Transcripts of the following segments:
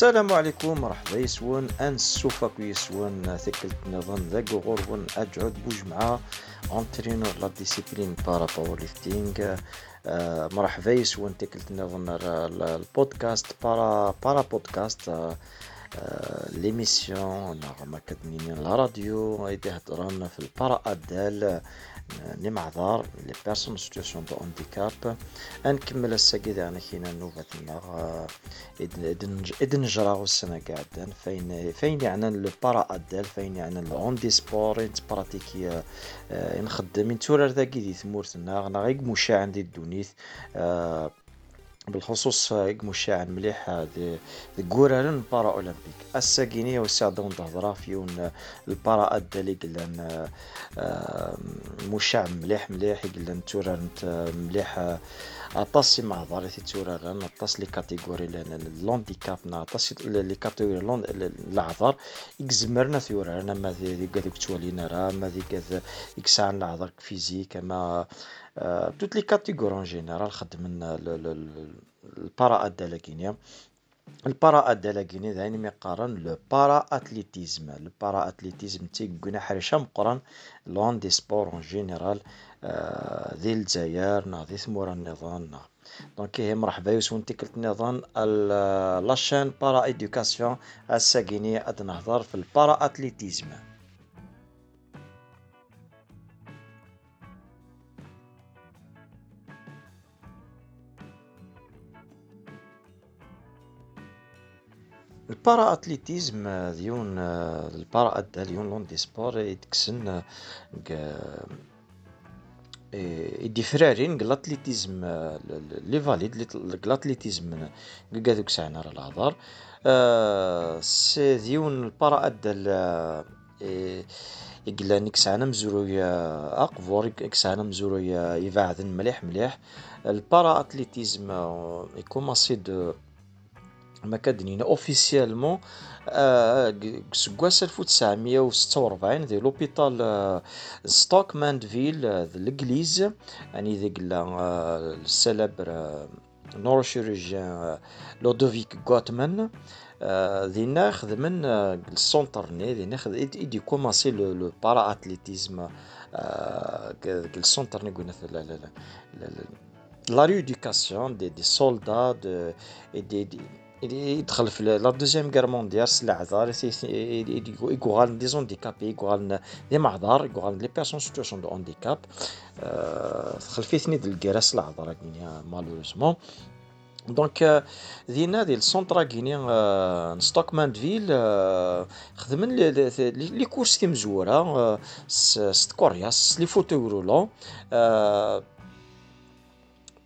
السلام عليكم مرحبا يسون انسوفا يسون ثقلت نظن ذا غورون أجعد بوجمعة انترينور لا ديسيبلين بارا باور ليفتينغ مرحبا يسون تكلت نظن البودكاست بارا بارا بودكاست ليميسيون نغمة كدنينين لا راديو ايدي هضران في البارا ادال نمعذار لي بيرسون سيتياسيون دو هانديكاب نكمل الساقي دانا كينا نوفاتنا إذن نجراو السنة قاعدين فين فين يعني لو بارا ادال فين يعني لو اوندي سبور انت براتيكي نخدم تورر ذاكي دي ثمورتنا أنا غير مشاع عندي الدونيث بالخصوص مشاع مليح دي كورارن بارا أولمبيك. الساكينية وساعدون تهضرا فيون البارا ادالي قلنا مشاع مليح مليح قلنا تورارن مليح أطاس مع ضارتي تورارن أطاس لي كاتيجوري لونديكاب أطاس لي كاتيجوري العذر يكزمرنا ثورارنا ما ذي قذوك توالينا راه ما ذي قذ يكسعن العذر فيزيك ما توت لي كاتيجور اون جينيرال خدمنا البارا ادالاكينيا البارا ادالاكيني ذاني ميقارن لو بارا اتليتيزم لو بارا اتليتيزم تيكونا حرشا مقران لون دي سبور اون جينيرال ذي الجزائر نا ذي ثمورا النظام دونك هي مرحبا يسون تيكلت النظام لاشين بارا ايدوكاسيون الساكيني اد نهضر في البارا اتليتيزم البارا اتليتيزم ديون البارا ادا ديون لون دي سبور يتكسن يديفرارين الاتليتيزم لي فاليد الاتليتيزم قادوك ساعنا راه الهضر سي ديون البارا ادا يقلا نيك ساعنا مزرويا أقفور كساعنا مزرويا يبعدن مليح مليح. البارا اتليتيزم يكوماسي دو ما كدنينا اوفيسيالمون سكواس 1946 ديال لوبيتال ستوك ماندفيل الانجليز يعني ذيك السلبر نوروشيروجيان لودوفيك غوتمان دينا خدمن السونتر ني دينا ايدي كوماسي لو بارا اتليتيزم السونتر ني قلنا لا ريديكاسيون دي دي سولدا دي دي يدخل في لا دوزيام غير مونديال سلا عذار يقوغال دي زونديكابي يقوغال دي معذار يقوغال لي بيرسون سيتواسيون دو هانديكاب دخل فيه ثني ديال الكرا سلا عذار كينيا مالوروزمون دونك دينا ديال السونترا كينيا ستوك فيل خدمن لي كورس تي مزوره ست كورياس لي فوتو رولون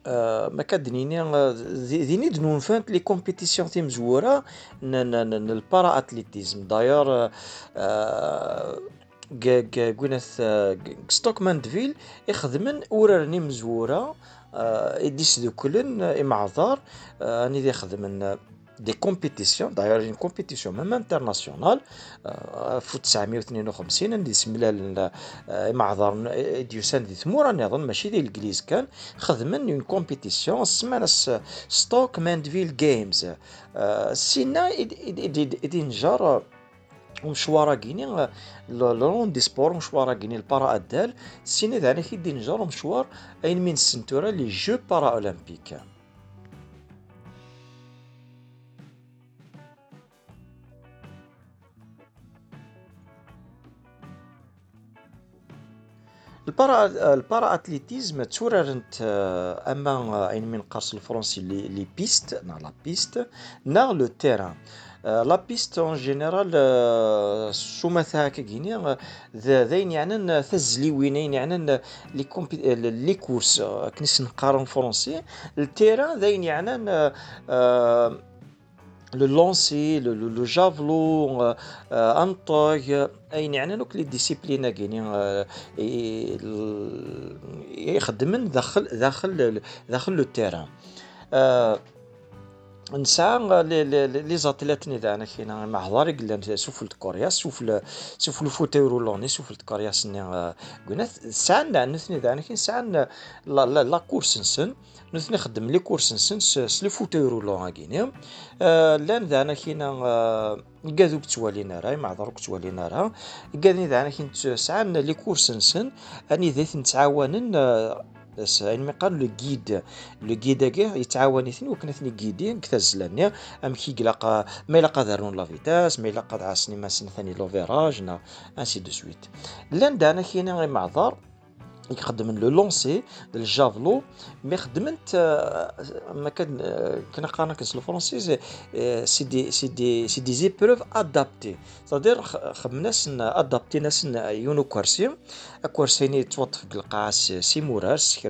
ما كدنيني ذيني دنون فانت لي كومبيتيسيون تي مزوره البارا اتليتيزم داير قلنا ستوك ماندفيل يخدمن ورارني مزوره يديس دو كلن إمعذار أني دي دي كومبيتيسيون داير اون كومبيتيسيون ميم انترناسيونال في 952 ندي سملا معذر ديوسان دي ثمورا نظن ماشي ديال الإنجليز كان خدمن اون كومبيتيسيون سمانا ستوك ماندفيل جيمز سينا ايدي نجار ومشوارا كيني لون دي سبور مشوارا كيني البارا أدال. سينا ذاك كي دي نجار مشوار أين من السنتورا لي جو بارا أولمبيك. البارا البارا اتليتيزم تورارنت أما أين من قرص الفرنسي لي بيست نا لا بيست نا لو تيران. لا بيست اون جينيرال شو مثلا كيني ذاين يعني ثزلي وينين يعني لي كومبي لي كورس كنيس نقارن فرونسي التيران ذاين يعني لو لونسي لو جافلو انطوي اين يعني دوك لي ديسيبلينا كاينين يخدمن داخل داخل داخل لو تيران نسعى لي لي لي زاتليت نتاعنا كاين مع هضاري قلنا سفلت كورياس سفل سفل فوتاي رولوني سفلت كورياس ني قلنا ساعة نثني تاعنا كاين ساعة لا كورس نسن نثني خدم لي كورس نسن سلي فوتاي رولون كيني لأن تاعنا كاين قاذوك توالينا راي مع ضروك توالينا راه قاذني تاعنا كاين ساعة لي كورس نسن اني ذات نتعاونن يعني قال لو غيد لو غيد كاع يتعاون اثنين وكنا اثنين غيدين كتازلاني أم كي قلاق ما الا قادرون لا فيتاس ما قاد عاسني ما سن ثاني لو فيراج انسي دو سويت لأن دانا كاين غير معذر. يخدم لو لونسي الجافلو مي خدمت ما كان كنا قرانا كنسلو فرونسي سي دي سي دي سي دي زيبروف ادابتي صدير خدمنا سن ادابتي ناس يونو كوارسي كوارسيني توطف القاعة سي موراس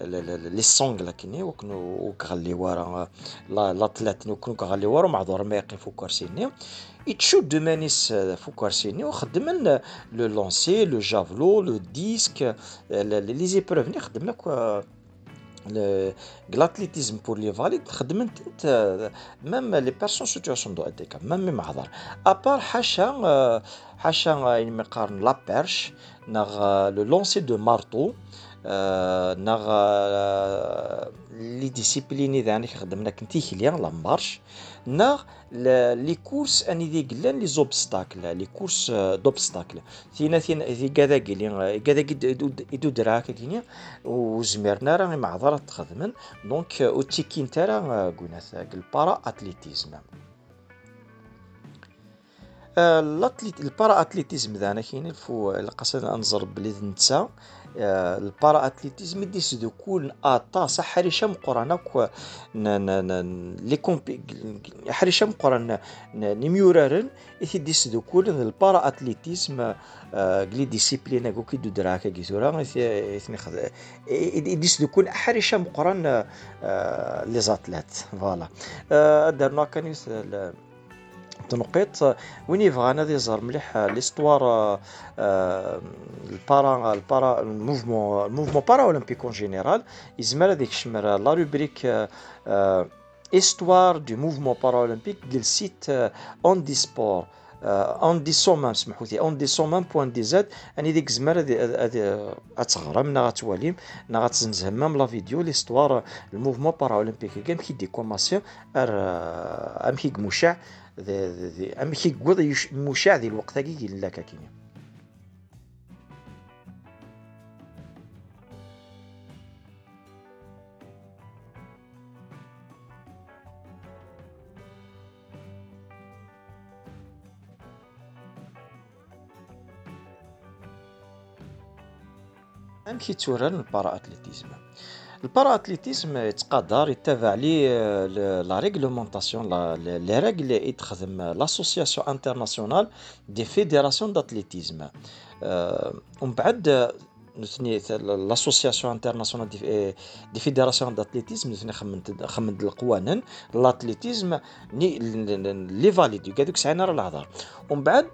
لي سونغ لكني وكنو وكغلي ورا لا تلاتني وكنو كغلي ورا معذور ما يقفو كوارسيني يتشد مانيس فوكارسيني وخدمن لو لونسي لو جافلو لو ديسك لي زيبروف ني خدمنا لاتليتيزم بور لي فاليد خدمت ميم لي بيرسون سيتياسيون دو هانديكاب ميم ميم هضر ابار حاشا حاشا يعني مقارن لا بيرش ناغ لو لونسي دو مارتو ناغ لي ديسيبلين إذا أنا خدمنا كنتي كليا لا مارش. ناغ لي كورس أني ذي قلان لي زوبستاكل لي كورس دوبستاكل. ثينا ثينا ذي كذا قلي كذا يدو دراك كيني وزمرنا راه معذرة تخدمن. دونك اوتيكين ترى قلنا البارا أتليتيزم. البارا أتليتيزم ذانا كاين الفو القصد انظر بلي نتسا البارا اتليتيزم ديسيدو كون اطاس حريشه مقران كو لي كومبي حريشه مقران نيميورارن إثي ديسيدو كون البارا اتليتيزم قلي ديسيبلين كو كي دو دراكا سورا إثني خذ ديسيدو كون حريشه مقران لي زاتلات. فوالا. درنا كان تنقيط وين يبغى أنا يظهر مليح ليستوار البارا البارا الموفمون الموفمون بارا اولمبيك اون جينيرال يزمر هذيك الشمر لا روبريك استوار دو موفمون بارا اولمبيك ديال سيت سبور أون دي سومان سمحوا لي. أون دي سومان بوان دي زاد أني ديك الزمر هذه غتغرم نا غتواليم نا غتزنزهم مام لا فيديو ليستوار الموفمون بارا اولمبيك كان كي دي كوماسيون أر أم كي مشاع أما كي مشاع ذي الوقت كي لا كاكيني ام كي توران البارا اتليتيزم البارا اتليتيزم يتقدر يتبع لي لا ريغلومونطاسيون لي ريغل اللي تخدم لاسوسياسيون انترناسيونال دي فيديراسيون داتليتيزم ومن بعد نثني لاسوسياسيون انترناسيونال دي فيديراسيون داتليتيزم نثني خمنت خمنت القوانين. لاتليتيزم لي فاليدي كادوك سعينا راه الهضر. ومن بعد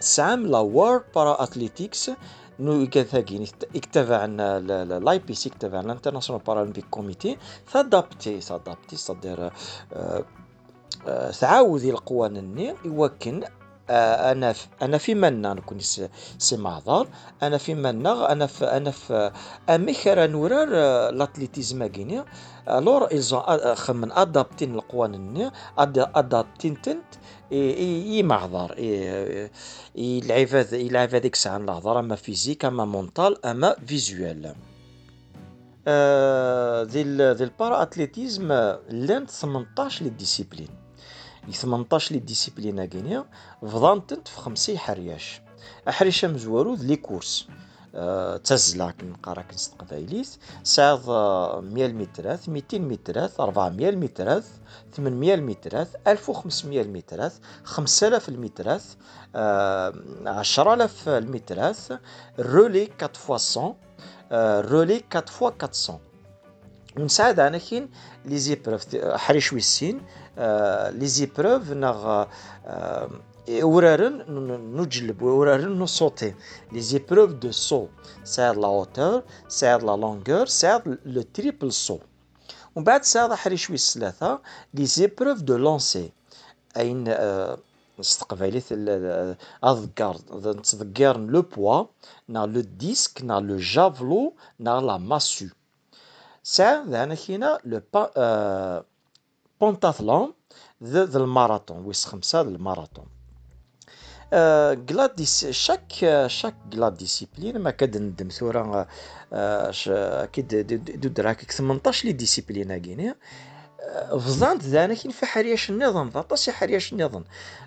سام لا وورد بارا اتليتيكس نو كذاكين اكتفى عنا لاي بي سي اكتفى عنا الانترناسيونال بارالمبيك كوميتي سادابتي سادابتي صدر تعاود القوانين يوكن أنا في أنا في منا نكون سي معذر أنا في منا أنا في أنا في اميخرا نورار لاتليتيزم كينيا. ألور ايزون خمن أدابتين القوانين أدابتين تنت يمعذر يلعب يلعب هذيك الساعة الهضرة أما فيزيك أما مونطال أما فيزوال ذي ذي البارا أتليتيزم لأن 18 لي ديسيبلين 18 لي ديسيبلين كينيا فضانتنت في خمسي حرياش. أحريشة مزوارو لي كورس. تزلا كنقرا كنصدق قبايليت. ساعد 100 مترات 200 مترات 400 مترات 800 مترات 1500 مترات 5000 المترات 10000 المترات رولي 4 فوا 100 رولي 4 فوا 400 ونساعد أنا كاين لي زيبروف حريش ويسين لي زيبروف ناغ ورارن نجلب ورارن نصوتي. لي زيبروف دو سو ساعد لا هوتور ساعد لا لونغور ساعد لو تريبل سو ومن بعد ساعة حريشويس ثلاثة لي زيبروف دو لونسي أين استقباليت أذكر نتذكر لو بوا نا لو ديسك نا لو جافلو نا لا ماسو ساعة ذانا كاينة لو بونتاثلون ذا الماراثون ويس خمسة الماراثون. كلا شاك شاك كلا ديسيبلين ما كاد ندم ثورا أكيد دو دراك 18 لي ديسيبلين كاينين فزانت ذانا كاين في حرياش النظام ضاطاس حرياش النظام.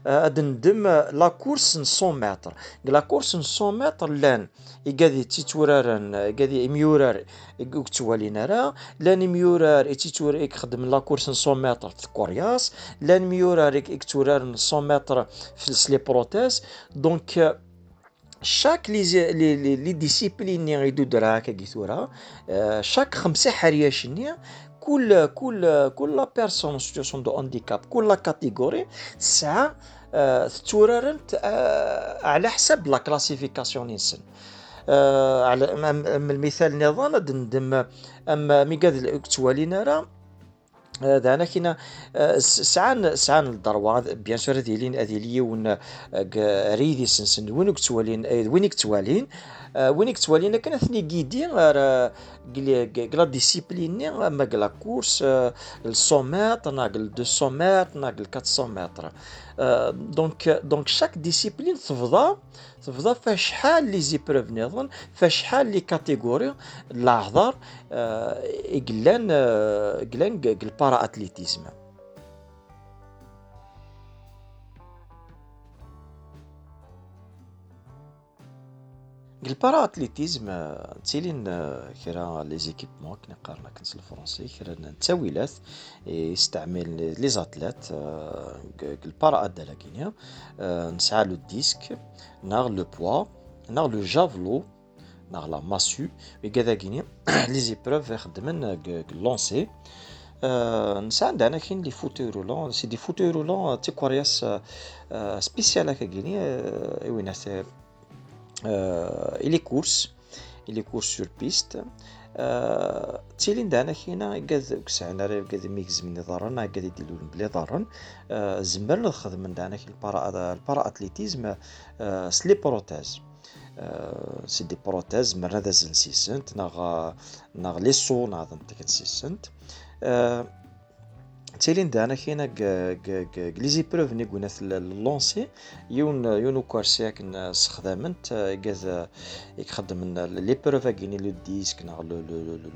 هاد ندم لا كورس 100 متر. لا كورس 100 متر لأن يقادي تيتورارن يقادي ميورار كتوالينا راه. لأن ميورار تيتور يخدم لا كورس 100 متر في كورياس لأن ميورار يكتورار 100 متر في سلي بروتيز دونك شاك لي لي لي ديسيبلين يدو دراك كي شاك خمسة حرياشني كل كل كل بيرسون سيتياسيون دو هانديكاب كل كاتيجوري تسعى تورارنت على حسب لا كلاسيفيكاسيون نسن على المثال نظام ندم اما مي قاد توالينا راه هذا كاين سعان سعان الدروا بيان سور هذه لين هذه ليون ريدي سنسن وين كتوالين وين كتوالين وين كتوالين كان ثني كيدي كلا ديسيبلين اما كلا كورس السومات ناقل 200 متر ناقل 400 متر دونك دونك شاك ديسيبلين تفضى تفضى فيها شحال لي زيبروف نظن فيها شحال لي كاتيجوري لاحظر قلان قلان البارا أتليتيزم. البارا اتليتيزم تيلين كرا لي زيكيبمون كنا قارنا كنت الفرنسي كرا التاويلات يستعمل لي زاتلات البارا ادالا كينيا نسعى لو ديسك ناغ لو بوا ناغ لو جافلو ناغ لا ماسو كذا كينيا لي زيبروف يخدمن لونسي نسى عندنا كاين لي فوتوي رولون سي دي فوتوي رولون تي كورياس سبيسيال هكا وينات إلي كورس إلي كورس سور بيست تيلين دانا كاينة كاد كسعنا راه كاد ميكز من ضرن كاد يديرو بلي ضرن. زمر نخدم من دانا كاين البارا البارا اتليتيزم سلي بروتاز سي دي بروتاز مرة دا زنسيسنت ناغ ناغ لي سو ناغ نسيسنت تالين دانا كاينة لي زيبروف ني قلنا لونسي يون يون كارسياك استخدامنت كاز يخدم لي بروف كاينين لو ديسك نا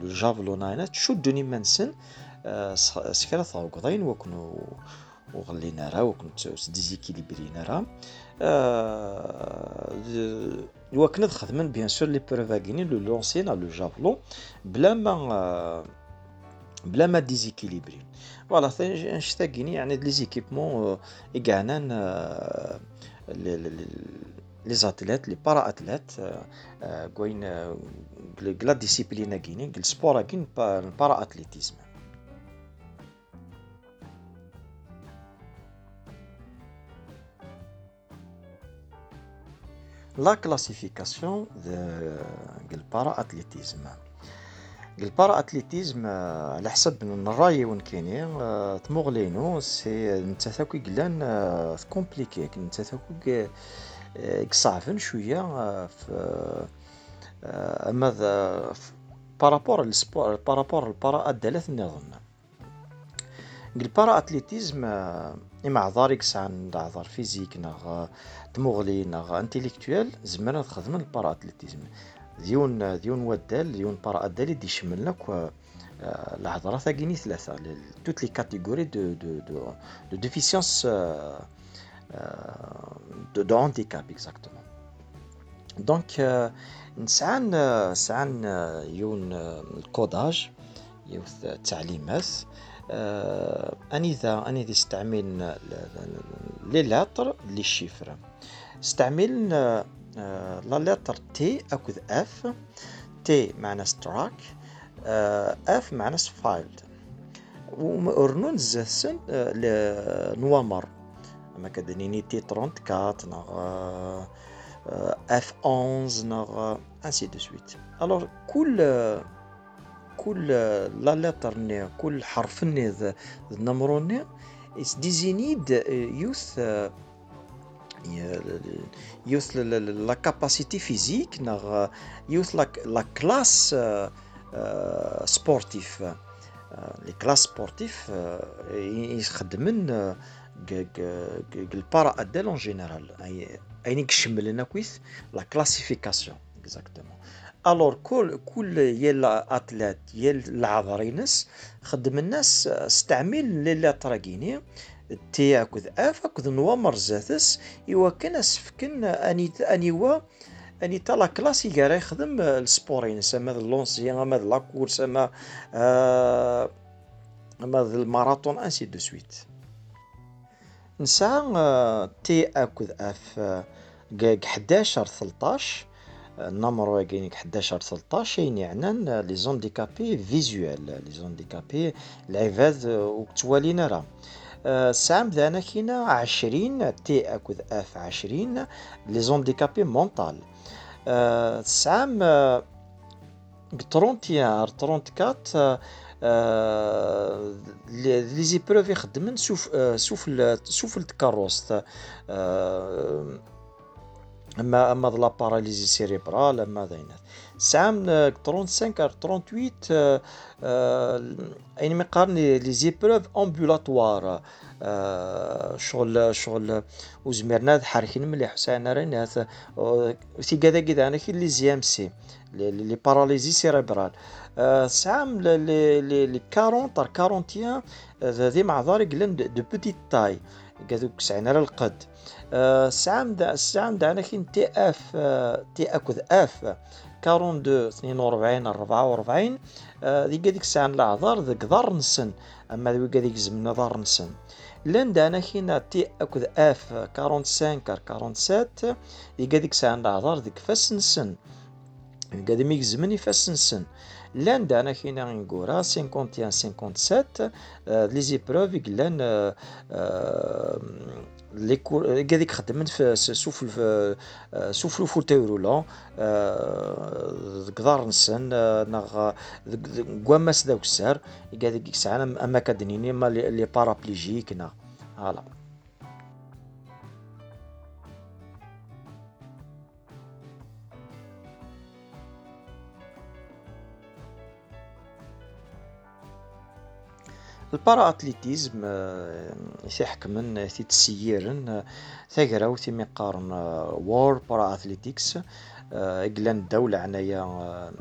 لو جافلو ناينا تشدوني منسن سكرا ثاوكضين وكنو وغلينا راه وكنو ديزيكيليبرينا راه وكنا خدمن بيان سور لي بروف كاينين لو لونسي نا لو جافلو بلا ما بلا ما ديزيكيليبري. فوالا نشتاقيني يعني لي زيكيبمون يقعنا لي زاتليت لي بارا اتليت كوين كلا ديسيبلينا كيني كل سبور كاين بارا اتليتيزم لا كلاسيفيكاسيون دو البارا اتليتيزم البارا أتليتيزم على حسب الراي وين كاينين تموغلينو سي نتا تاكو قلان كومبليكي نتا تاكو صعفن شوية في أما بارابور للسبور بارابور البارا ادالات نظن البارا أتليتيزم إما عذار يكسعن عذار فيزيك ناغ تموغلي ناغ انتيليكتويال زمان تخدم البارا أتليتيزم. ديون ديون ودال ديون بارا ادال يدي يشمل لك الهضره ثاقيني ثلاثة. توت لي كاتيجوري دو دو دو دو ديفيسيونس دو دو هانديكاب اكزاكتومون دونك نسعان سعان يون الكوداج يوث التعليمات أني ذا أني ذا استعمل لي لاتر لي شيفر. استعمل لا لتر تي اكوذ اف تي معنى ستراك اف معنى فايلد ورنون زاسن نوامر. أما كدنيني تي 34 نغ اف 11 نغ انسي دو سويت الوغ كل كل لا لتر ني كل حرف ني نمرو ني ديزينيد يوث يوث لا كاباسيتي فيزيك ناغ يوث لا كلاس سبورتيف لي كلاس سبورتيف يخدمن البارا أديل اون جينيرال اين يكشمل كويس؟ لا كلاسيفيكاسيون اكزاكتومون الور كل كل يال اتلات يال العذرينس خدم الناس استعمل لي تراكيني. تي اكوذ اف اكوذ نوامر زاتس إيوا كان اسفكن أني أني وا أني تا لا كلاسي كاع يخدم السبورين سما لونسيان اما لا كورس اما آه الماراثون أنسي دو سويت. نسعى تي اكوذ أف 11 13 النمر كاين 11 13 يعني لي زونديكابي فيزوال لي زونديكابي العباد وتوالينا راه. سام ذانا كاينة 20 تي اكوذ اف 20 لي زونديكابي مونطال سام 31 34 لي زيبروف يخدمن سوف سوف سوف الكاروس اما أما لا باراليزي سيريبرال أما ذاينات سام 35 38 اين مقارن لي زيبروف أمبولاتوار شغل شغل وزمرنا حركين مليح. حسين راني سي كذا كذا أنا كي لي زي إم سي لي باراليزي سيريبرال سام لي لي 40 تاع 41 ذي مع ذلك دو بوتيت تاي كذوك سعنا القد الساعة الساعة متاعنا كاين تي أف تي أكوذ أف. 42 42 44 ديك هذيك الساعة العذار ذاك دار نسن. أما ذوك هذيك زمن دار نسن. لأن دانا كاين تي أكوذ أف. 45 47 ديك هذيك الساعة العذار ذيك فاس نسن. قاعد ميك زمن يفاس نسن. لأن دانا كاين نقورا 51 57 لي زيبروف لأن لي كور كاع خدمت في سوف سوف الفوتاي رولون كدار نسن ناغ كواماس داك السار كاع ديك الساعة اما كادنيني ما لي بارابليجيك نا فوالا البارا اتليتيزم يحكمن تيتسييرن ثاقراو مقارن وور بارا اتليتيكس إقلان الدولة عنايا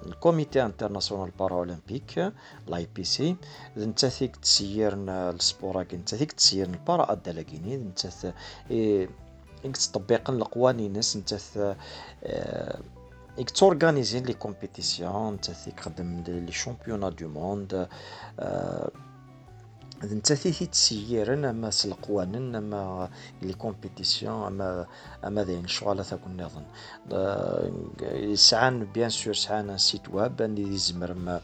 الكوميتي انترناسيونال بارا اولمبيك لاي بي سي. نتا ثيك تسييرن السبورا كي نتا ثيك تسييرن البارا ادالاكيني نتا إنك تطبيق القوانين نتا إنك تورغانيزي لي كومبيتيسيون نتا ثيك خدم لي شامبيونا دو موند انت ثيثي تسييرن اما سلقوانن اما لي كومبيتيسيون اما اما ذين شغالة تكون نظن سعان بيان سور سعان سيت واب اللي يزمر ما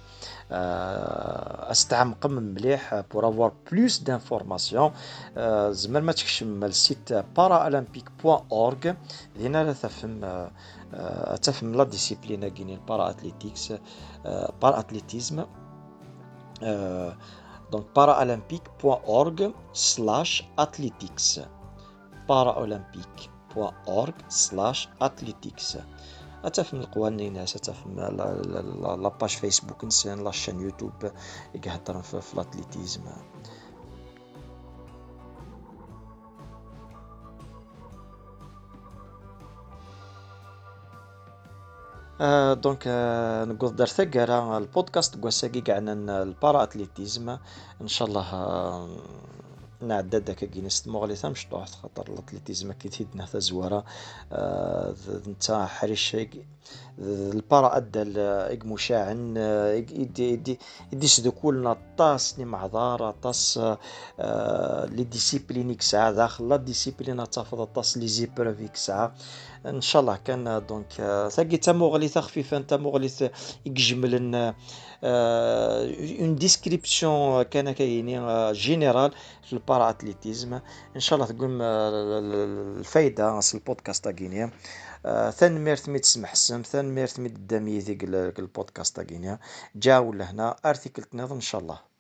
استعمق مليح بور افوار بلوس دانفورماسيون زمر ما تكشم السيت بارا اولمبيك بوان اورغ هنا لا تفهم تفهم لا ديسيبلين كاينين بارا اتليتيكس بارا اتليتيزم Donc paraolympique.org slash athletics. paraolympique.org slash athletics. أتفهم القوانين ناس أتفهم لاباج فيسبوك نسان لاشين يوتيوب يقهدرن في الأتليتيزم آه دونك آه نقول دار ثقرا البودكاست قوساقي قعنا البارا اتليتيزم إن شاء الله آه نعدد داك كي نستمو غلي مش طوح خاطر الاتليتيزم كي تهدنا حتى زوارا آه نتا حريش البارا ادى اك مشاعن يدي يدي يدي سدكولنا طاس ني معذار طاس آه لي ديسيبلين ساعة داخل لا ديسيبلين تافض طاس لي زيبروف ساعة. ان شاء الله كان دونك ثقي تموغليث خفيفة تموغليث يجمل ان اون ديسكريبسيون كان كاينين جينيرال في البارا اتليتيزم ان شاء الله تقول الفايدة في البودكاست تاعينيا ثان ميرث مي تسمح السم ثان ميرث مي دامي ذيك البودكاست تاعينيا جاو لهنا ارتيكل تنظ ان شاء الله